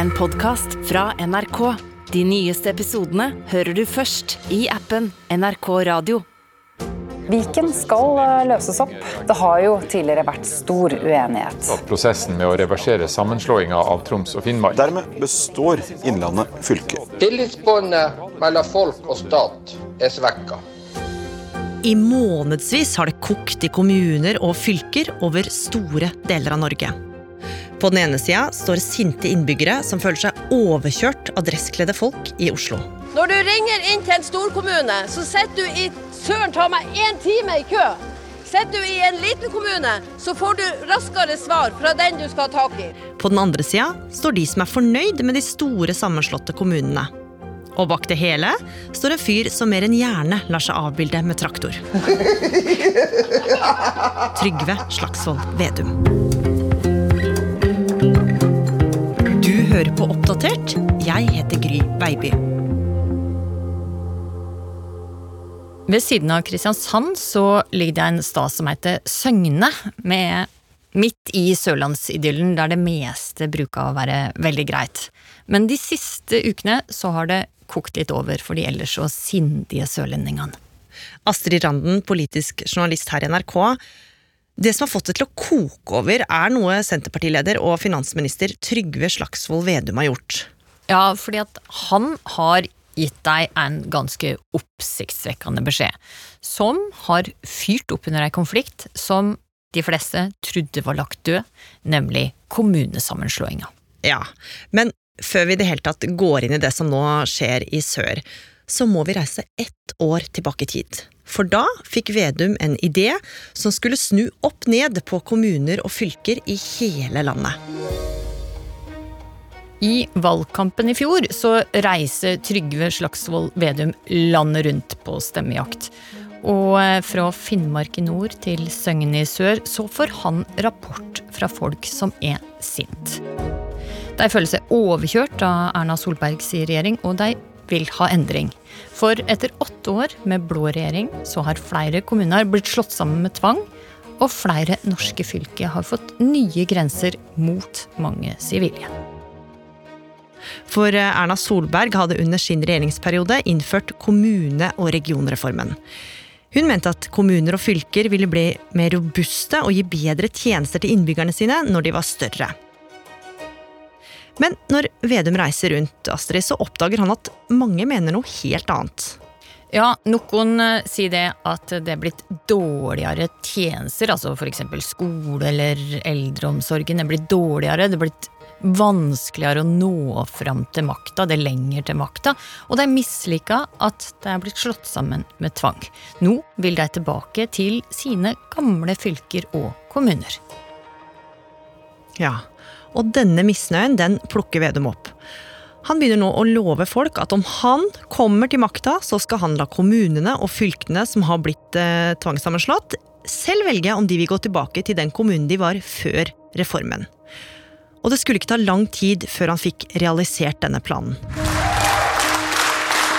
en podkast fra NRK. De nyeste episodene hører du først i appen NRK Radio. Viken skal eh, løses opp. Det har jo tidligere vært stor uenighet. Prosessen med å reversere sammenslåinga av Troms og Finnmark. Dermed består Innlandet fylke. Tillitsbåndet mellom folk og stat er svekka. I månedsvis har det kokt i kommuner og fylker over store deler av Norge. På den ene sida står sinte innbyggere som føler seg overkjørt av dresskledde folk i Oslo. Når du ringer inn til en storkommune, så sitter du i søren ta meg én time i kø. Sitter du i en liten kommune, så får du raskere svar fra den du skal ha tak i. På den andre sida står de som er fornøyd med de store sammenslåtte kommunene. Og bak det hele står en fyr som mer enn gjerne lar seg avbilde med traktor. Trygve Slagsvold Vedum. Hører på Oppdatert. Jeg heter Gry Baby. Ved siden av Kristiansand så ligger det en stad som heter Søgne, med midt i sørlandsidyllen der det meste bruker å være veldig greit. Men de siste ukene så har det kokt litt over for de ellers så sindige sørlendingene. Astrid Randen, politisk journalist her i NRK. Det som har fått det til å koke over, er noe Senterpartileder og finansminister Trygve Slagsvold Vedum har gjort. Ja, fordi at han har gitt deg en ganske oppsiktsvekkende beskjed, som har fyrt opp under ei konflikt som de fleste trodde var lagt død, nemlig kommunesammenslåinga. Ja, men før vi i det hele tatt går inn i det som nå skjer i sør, så må vi reise ett år tilbake i tid. For da fikk Vedum en idé som skulle snu opp ned på kommuner og fylker i hele landet. I valgkampen i fjor så reiser Trygve Slagsvold Vedum landet rundt på stemmejakt. Og fra Finnmark i nord til Søgne i sør så får han rapport fra folk som er sint. De føler seg overkjørt av Erna Solbergs regjering, og de vil ha endring. For etter åtte år med blå regjering så har flere kommuner blitt slått sammen med tvang, og flere norske fylker har fått nye grenser mot mange sivile. For Erna Solberg hadde under sin regjeringsperiode innført kommune- og regionreformen. Hun mente at kommuner og fylker ville bli mer robuste og gi bedre tjenester til innbyggerne sine når de var større. Men når Vedum reiser rundt, Astrid, så oppdager han at mange mener noe helt annet. Ja, noen eh, sier det at det er blitt dårligere tjenester, altså f.eks. skole eller eldreomsorgen Det er blitt dårligere. Det er blitt vanskeligere å nå fram til makta, det er lenger til makta, og de mislika at det er blitt slått sammen med tvang. Nå vil de tilbake til sine gamle fylker og kommuner. Ja, og denne misnøyen den plukker Vedum opp. Han begynner nå å love folk at om han kommer til makta, så skal han la kommunene og fylkene som har blitt eh, tvangssammenslått, selv velge om de vil gå tilbake til den kommunen de var før reformen. Og det skulle ikke ta lang tid før han fikk realisert denne planen.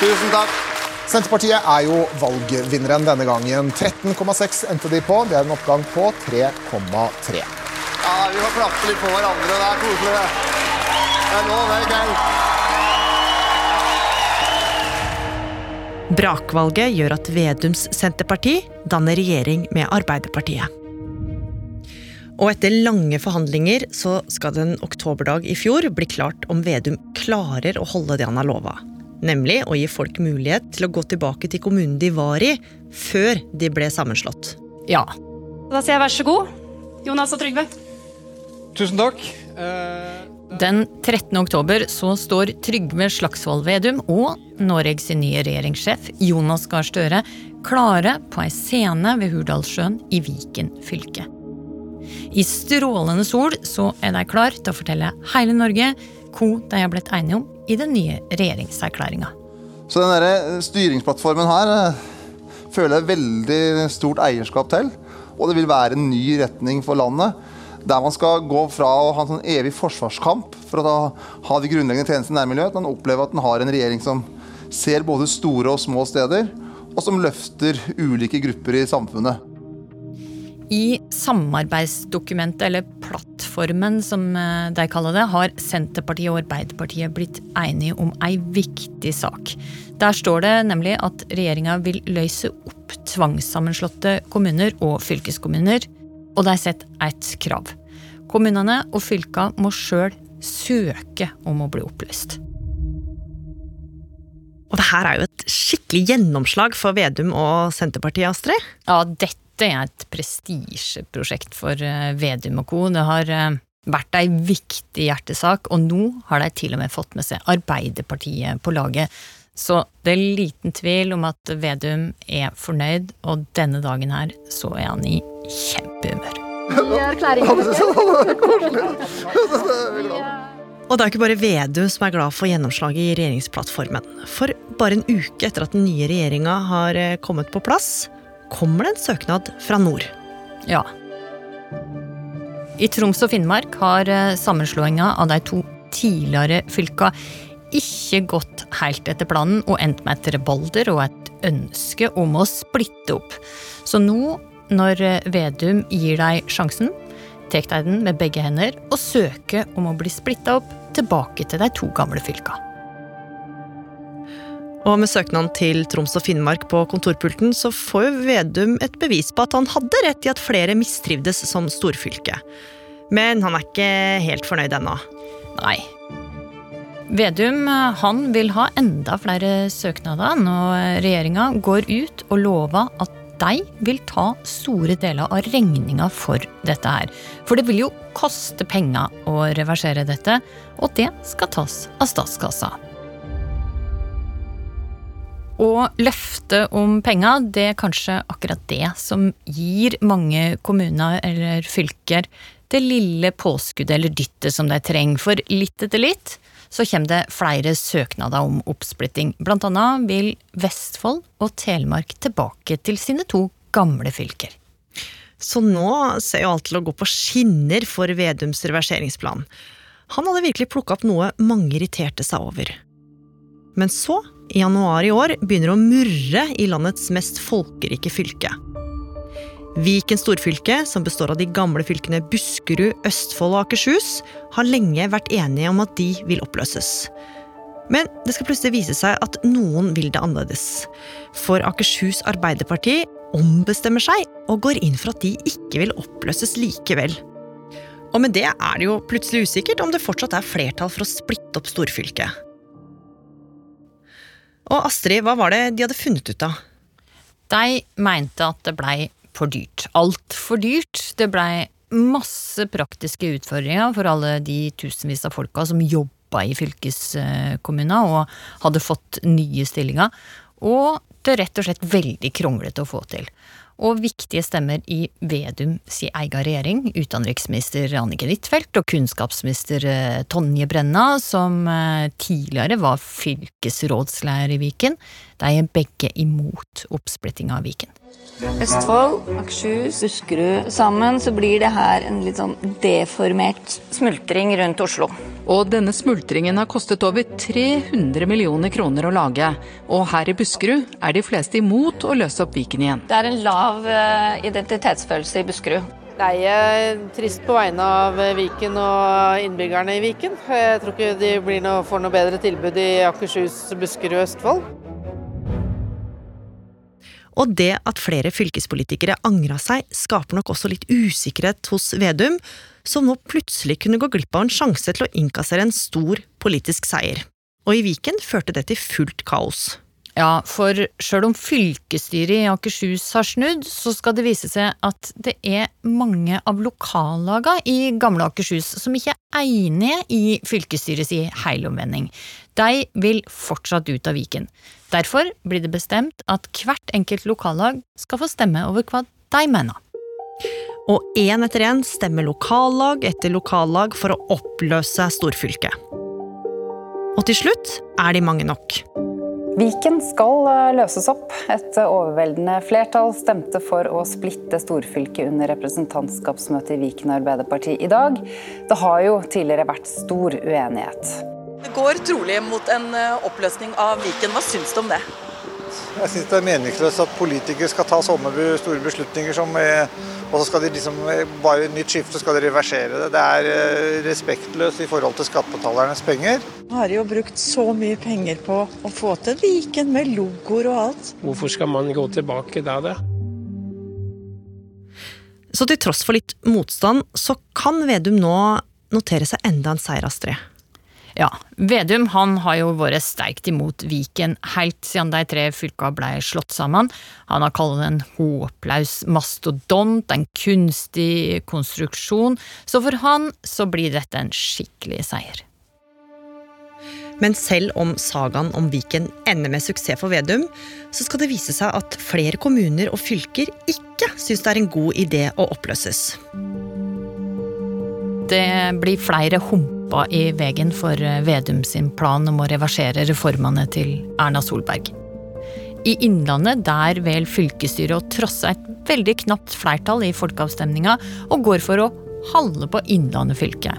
Tusen takk. Senterpartiet er jo valgvinneren denne gangen. 13,6 endte de på. Det er en oppgang på 3,3. Ja, vi får klappe litt på hverandre. Det er koselig, det. Det er lov, det er gøy. Brakvalget gjør at Vedums Senterparti danner regjering med Arbeiderpartiet. Og etter lange forhandlinger så skal det en oktoberdag i fjor bli klart om Vedum klarer å holde det han har lova. Nemlig å gi folk mulighet til å gå tilbake til kommunen de var i, før de ble sammenslått. Ja. Da sier jeg vær så god, Jonas og Trygve. Tusen takk. Uh... Den 13. oktober så står Trygve Slagsvold Vedum og Norges nye regjeringssjef Jonas Gahr Støre klare på ei scene ved Hurdalssjøen i Viken fylke. I strålende sol så er de klar til å fortelle hele Norge hva de har blitt enige om i den nye regjeringserklæringa. Så den der styringsplattformen her eh, føler jeg veldig stort eierskap til. Og det vil være en ny retning for landet. Der man skal gå fra å ha en sånn evig forsvarskamp for å ha de grunnleggende tjenestene i nærmiljøet, til man opplever at man har en regjering som ser både store og små steder, og som løfter ulike grupper i samfunnet. I samarbeidsdokumentet, eller plattformen som eh, de kaller det, har Senterpartiet og Arbeiderpartiet blitt enige om ei viktig sak. Der står det nemlig at regjeringa vil løse opp tvangssammenslåtte kommuner og fylkeskommuner, og de setter ett krav. Kommunene og fylka må sjøl søke om å bli oppløst. Og det her er jo et skikkelig gjennomslag for Vedum og Senterpartiet, Astrid? Ja, dette er et prestisjeprosjekt for eh, Vedum og co. Det har eh, vært ei viktig hjertesak, og nå har de til og med fått med seg Arbeiderpartiet på laget. Så det er liten tvil om at Vedum er fornøyd, og denne dagen her så er han i kjempehumør. Og det er ikke bare Vedum som er glad for gjennomslaget i regjeringsplattformen. For bare en uke etter at den nye regjeringa har eh, kommet på plass, kommer det en søknad fra nord. Ja. I Troms og Finnmark har eh, sammenslåinga av de to tidligere fylka ikke gått helt etter planen og endt med et rebalder og et ønske om å splitte opp. Så nå, når eh, Vedum gir deg sjansen, tar deg den med begge hender og søker om å bli splitta opp tilbake til de to gamle fylka. Og med søknaden til Troms og Finnmark på kontorpulten, så får jo Vedum et bevis på at han hadde rett i at flere mistrivdes som storfylke. Men han er ikke helt fornøyd ennå. Nei. Vedum han vil ha enda flere søknader når regjeringa går ut og lover at de vil ta store deler av regninga for dette her. For det vil jo koste penger å reversere dette, og det skal tas av statskassa. Og løftet om penger, det er kanskje akkurat det som gir mange kommuner eller fylker det lille påskuddet eller dyttet som de trenger. For litt etter litt så kommer det flere søknader om oppsplitting. Blant annet vil Vestfold og Telemark tilbake til sine to gamle fylker. Så nå ser jo alt til å gå på skinner for Vedums reverseringsplan. Han hadde virkelig plukka opp noe mange irriterte seg over. Men så, i januar i år, begynner det å murre i landets mest folkerike fylke. Viken storfylke, som består av de gamle fylkene Buskerud, Østfold og Akershus, har lenge vært enige om at de vil oppløses. Men det skal plutselig vise seg at noen vil det annerledes. For Akershus Arbeiderparti ombestemmer seg og går inn for at de ikke vil oppløses likevel. Og med det er det jo plutselig usikkert om det fortsatt er flertall for å splitte opp storfylket. Og Astrid, hva var det de hadde funnet ut av? De mente at det blei for dyrt. Altfor dyrt. Det blei masse praktiske utfordringer for alle de tusenvis av folka som jobba i fylkeskommuner og hadde fått nye stillinger. Og det er rett og slett veldig kronglete å få til. Og viktige stemmer i Vedum si egen regjering, utenriksminister Annike Huitfeldt og kunnskapsminister eh, Tonje Brenna, som eh, tidligere var fylkesrådsleder i Viken, de er begge imot oppsplittinga av Viken. Østfold, Akershus, Buskerud Sammen så blir det her en litt sånn deformert smultring rundt Oslo. Og denne smultringen har kostet over 300 millioner kroner å lage. Og her i Buskerud er de fleste imot å løse opp Viken igjen. Det er en lav uh, identitetsfølelse i Buskerud. Det er trist på vegne av Viken og innbyggerne i Viken. Jeg tror ikke de noe, får noe bedre tilbud i Akershus, Buskerud og Østfold. Og det at flere fylkespolitikere angra seg, skaper nok også litt usikkerhet hos Vedum, som nå plutselig kunne gå glipp av en sjanse til å innkassere en stor politisk seier. Og i Viken førte det til fullt kaos. Ja, for sjøl om fylkesstyret i Akershus har snudd, så skal det vise seg at det er mange av lokallaga i gamle Akershus som ikke er enige i fylkesstyrets helomvending. De vil fortsatt ut av Viken. Derfor blir det bestemt at hvert enkelt lokallag skal få stemme over hva de mener. Og én etter én stemmer lokallag etter lokallag for å oppløse storfylket. Og til slutt er de mange nok. Viken skal eh, løses opp. Et overveldende flertall stemte for å splitte storfylket under representantskapsmøtet i Viken Arbeiderparti i dag. Det har jo tidligere vært stor uenighet. Det går trolig mot en eh, oppløsning av Viken. Hva syns du om det? Jeg syns det er meningsløst at politikere skal ta sånne store beslutninger som Og så skal de liksom bare nytt skifte skal de reversere det. Det er respektløst i forhold til skattebetalernes penger. Nå har de jo brukt så mye penger på å få til Viken med logoer og alt. Hvorfor skal man gå tilbake da, da? Så til tross for litt motstand, så kan Vedum nå notere seg enda en seier, Astrid. Ja, Vedum han har jo vært sterkt imot Viken helt siden de tre fylka blei slått sammen. Han har kalt det en håpløs mastodont, en kunstig konstruksjon, så for han så blir dette en skikkelig seier. Men selv om sagaen om Viken ender med suksess for Vedum, så skal det vise seg at flere kommuner og fylker ikke syns det er en god idé å oppløses. Det blir flere humper i veien for Vedum sin plan om å reversere reformene til Erna Solberg. I Innlandet der vel fylkesstyret å trosse et veldig knapt flertall i folkeavstemninga, og går for å halde på Innlandet fylke.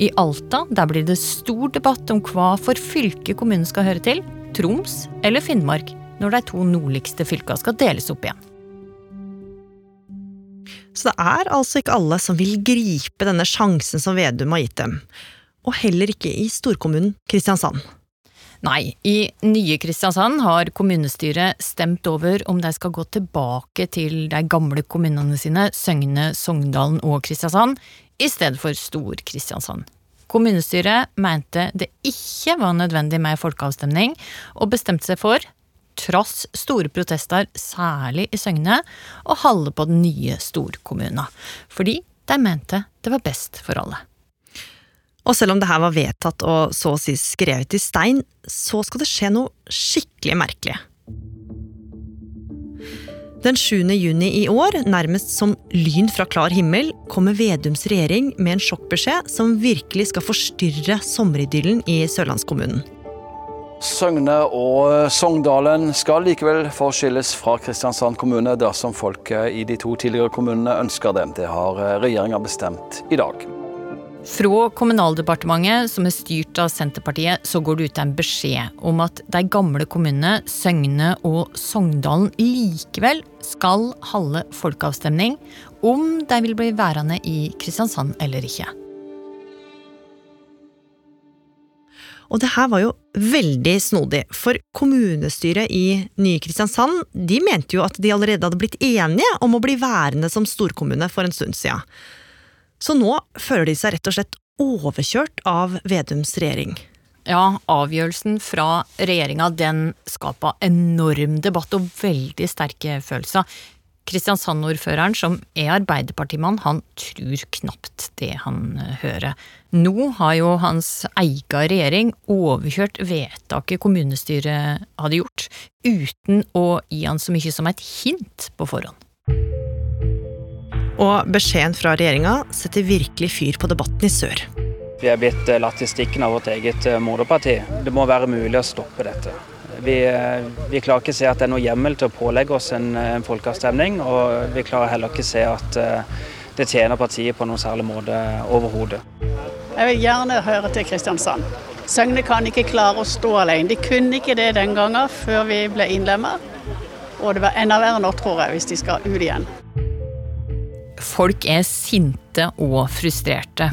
I Alta der blir det stor debatt om hva for fylke kommunen skal høre til, Troms eller Finnmark, når de to nordligste fylka skal deles opp igjen. Så det er altså ikke alle som vil gripe denne sjansen som Vedum har gitt dem. Og heller ikke i storkommunen Kristiansand. Nei, i nye Kristiansand har kommunestyret stemt over om de skal gå tilbake til de gamle kommunene sine, Søgne, Sogndalen og Kristiansand, i stedet for Stor-Kristiansand. Kommunestyret mente det ikke var nødvendig med folkeavstemning, og bestemte seg for tross store protester, særlig i Søgne, å holde på den nye storkommunen. Fordi de mente det var best for alle. Og selv om det her var vedtatt og så å si skrevet i stein, så skal det skje noe skikkelig merkelig. Den 7. juni i år, nærmest som lyn fra klar himmel, kommer Vedums regjering med en sjokkbeskjed som virkelig skal forstyrre sommeridyllen i sørlandskommunen. Søgne og Sogndalen skal likevel forskilles fra Kristiansand kommune dersom folket i de to tidligere kommunene ønsker det. Det har regjeringa bestemt i dag. Fra Kommunaldepartementet, som er styrt av Senterpartiet, så går det ut en beskjed om at de gamle kommunene Søgne og Sogndalen likevel skal holde folkeavstemning om de vil bli værende i Kristiansand eller ikke. Og det her var jo veldig snodig, for kommunestyret i nye Kristiansand de mente jo at de allerede hadde blitt enige om å bli værende som storkommune for en stund siden. Så nå føler de seg rett og slett overkjørt av Vedums regjering. Ja, avgjørelsen fra regjeringa den skapa enorm debatt og veldig sterke følelser. Kristiansand-ordføreren, som er arbeiderpartimann, han tror knapt det han hører. Nå har jo hans egen regjering overkjørt vedtaket kommunestyret hadde gjort, uten å gi han så mye som et hint på forhånd. Og beskjeden fra regjeringa setter virkelig fyr på debatten i sør. Vi er blitt latt i stikken av vårt eget moderparti. Det må være mulig å stoppe dette. Vi, vi, klarer ikke å se at det er noe hjemmel til å pålegge oss en, en folkeavstemning, og vi klarer heller ikke å se at det tjener partiet på noen særlig måte overhodet. Jeg vil gjerne høre til Kristiansand. Søgne kan ikke klare å stå alene. De kunne ikke det den gangen før vi ble innlemmet. Og det var enda verre nå, tror jeg, hvis de skal ut igjen. Folk er sinte og frustrerte.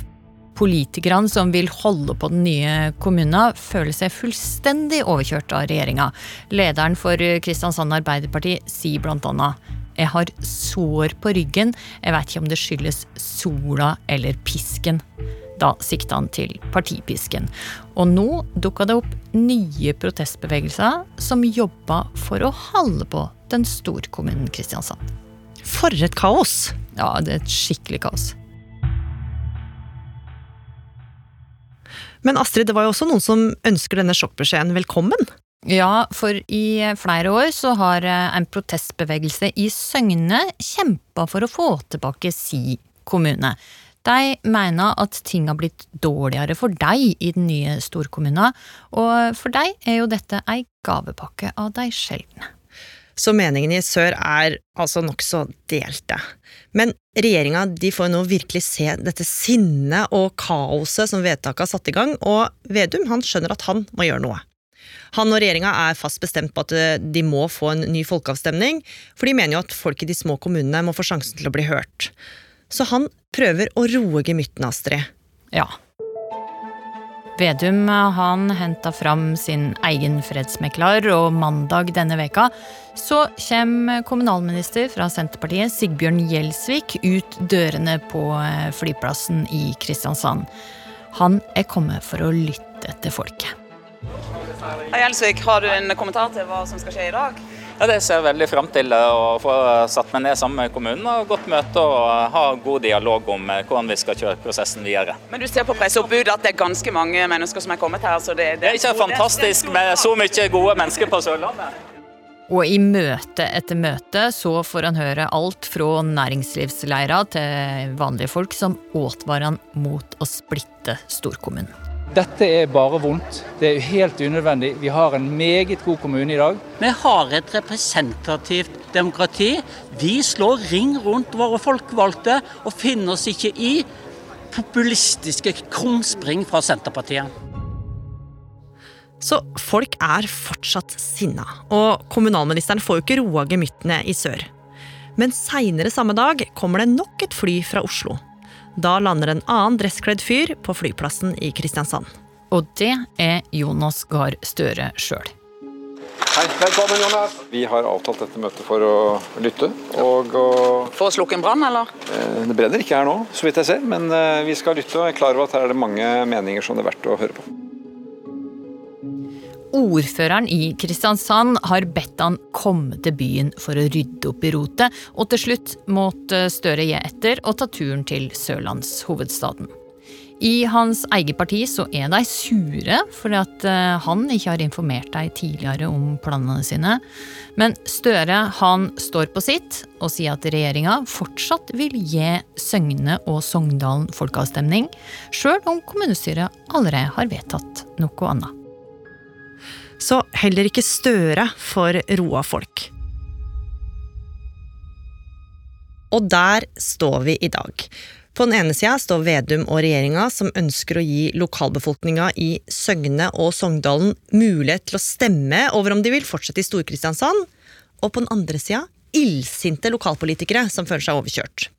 Politikerne som vil holde på den nye kommunen, føler seg fullstendig overkjørt av regjeringa. Lederen for Kristiansand Arbeiderparti sier blant annet jeg har sår på ryggen, jeg vet ikke om det skyldes sola eller pisken. Da sikta han til partipisken. Og nå dukka det opp nye protestbevegelser som jobba for å holde på den storkommunen Kristiansand. For et kaos! Ja, det er et skikkelig kaos. Men Astrid, det var jo også noen som ønsker denne sjokkbeskjeden velkommen? Ja, for i flere år så har en protestbevegelse i Søgne kjempa for å få tilbake si kommune. De mener at ting har blitt dårligere for deg i den nye storkommunen, og for deg er jo dette ei gavepakke av de sjeldne. Så meningene i sør er altså nokså delte. Men regjeringa får nå virkelig se dette sinnet og kaoset som vedtaket har satt i gang, og Vedum han skjønner at han må gjøre noe. Han og regjeringa er fast bestemt på at eh, de må få en ny folkeavstemning, for de mener jo at folk i de små kommunene må få sjansen til å bli hørt. Så han prøver å roe gemyttene, Astrid. Ja. Vedum han henta fram sin egen fredsmekler, og mandag denne veka så kommer kommunalminister fra Senterpartiet Sigbjørn Gjelsvik ut dørene på eh, flyplassen i Kristiansand. Han er kommet for å lytte til folket. Hei Gjelsvik, har du en kommentar til hva som skal skje i dag? Ja, Det ser jeg veldig fram til å få satt meg ned sammen med kommunen og godt møte og ha god dialog om eh, hvordan vi skal kjøre prosessen videre. Men du ser på presseoppbudet at det er ganske mange mennesker som er kommet her. så Det, det er ikke fantastisk med så mye gode mennesker på Sørlandet. Og i møte etter møte så får han høre alt fra næringslivsleira til vanlige folk som advarer han mot å splitte storkommunen. Dette er bare vondt. Det er helt unødvendig. Vi har en meget god kommune i dag. Vi har et representativt demokrati. Vi slår ring rundt våre folkevalgte og finner oss ikke i populistiske krumspring fra Senterpartiet. Så folk er fortsatt sinna, og kommunalministeren får jo ikke roa gemyttene i sør. Men seinere samme dag kommer det nok et fly fra Oslo. Da lander en annen dresskledd fyr på flyplassen i Kristiansand. Og det er Jonas Gahr Støre sjøl. Hei, velkommen Jonas. Vi har avtalt dette møtet for å lytte. Og å For å slukke en brann, eller? Eh, det brenner ikke her nå, så vidt jeg ser, men eh, vi skal lytte og er klar over at her er det mange meninger som det er verdt å høre på. Ordføreren i Kristiansand har bedt han komme til byen for å rydde opp i rotet, og til slutt måtte Støre gi etter og ta turen til sørlandshovedstaden. I hans eget parti så er de sure fordi at eh, han ikke har informert dem tidligere om planene sine. Men Støre han står på sitt og sier at regjeringa fortsatt vil gi Søgne og Sogndalen folkeavstemning, sjøl om kommunestyret allerede har vedtatt noe annet. Så heller ikke Støre får roa folk. Og der står vi i dag. På den ene sida står Vedum og regjeringa som ønsker å gi lokalbefolkninga i Søgne og Sogndalen mulighet til å stemme over om de vil fortsette i Stor-Kristiansand, og på den andre sida illsinte lokalpolitikere som føler seg overkjørt.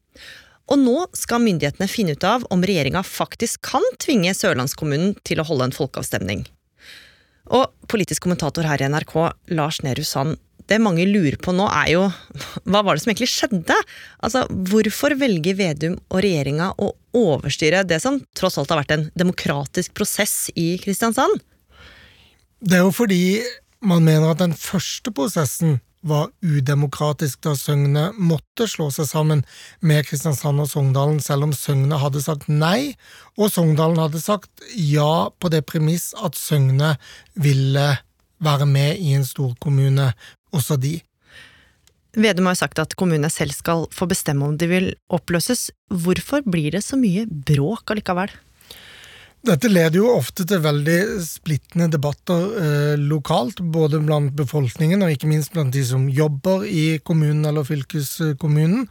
Og nå skal myndighetene finne ut av om regjeringa faktisk kan tvinge sørlandskommunen til å holde en folkeavstemning. Og politisk kommentator her i NRK, Lars Nehru Sand, det mange lurer på nå er jo hva var det som egentlig skjedde? Altså, Hvorfor velger Vedum og regjeringa å overstyre det som tross alt har vært en demokratisk prosess i Kristiansand? Det er jo fordi man mener at den første prosessen var udemokratisk da Søgne måtte slå seg sammen med Kristiansand og Sogndalen, selv om Søgne hadde sagt nei, og Sogndalen hadde sagt ja på det premiss at Søgne ville være med i en storkommune, også de. Vedum har sagt at kommunene selv skal få bestemme om de vil oppløses. Hvorfor blir det så mye bråk allikevel? Dette leder jo ofte til veldig splittende debatter eh, lokalt, både blant befolkningen og ikke minst blant de som jobber i kommunen eller fylkeskommunen.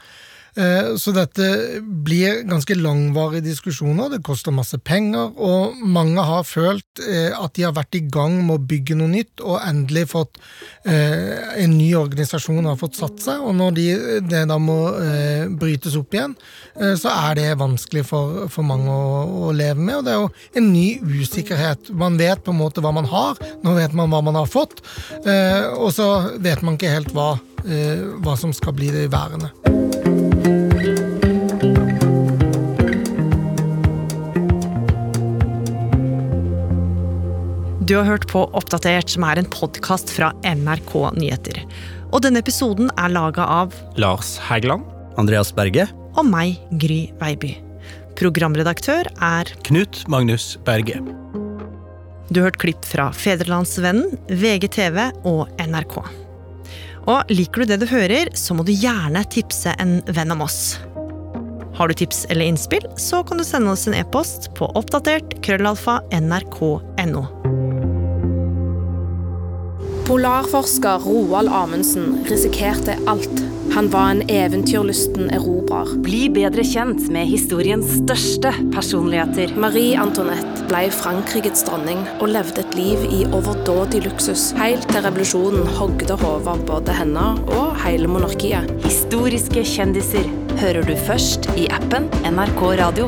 Eh, så dette blir ganske langvarige diskusjoner, det koster masse penger, og mange har følt eh, at de har vært i gang med å bygge noe nytt, og endelig fått eh, en ny organisasjon har fått satt seg, og når de, det da må brytes opp igjen, så er det vanskelig for, for mange å, å, leve med, og det er jo en ny usikkerhet. Man vet på en måte hva man har, nå vet man hva man har fått, og så vet man ikke helt hva, hva som skal bli det værende. Du har hørt på Oppdatert, som er en podkast fra NRK Nyheter. Og denne episoden er laga av Lars Hægeland. Andreas Berge. Og meg, Gry Veiby. Programredaktør er Knut Magnus Berge. Du har hørt klipp fra Federlandsvennen, VGTV og NRK. Og liker du det du hører, så må du gjerne tipse en venn om oss. Har du tips eller innspill, så kan du sende oss en e-post på oppdatert krøllalfa nrk.no. Polarforsker Roald Amundsen risikerte alt. Han var en eventyrlysten erobrer. Bli bedre kjent med historiens største personligheter. Marie Antoinette ble Frankrikes dronning og levde et liv i overdådig luksus, helt til revolusjonen hogde hodet av både henne og hele monarkiet. Historiske kjendiser hører du først i appen NRK Radio.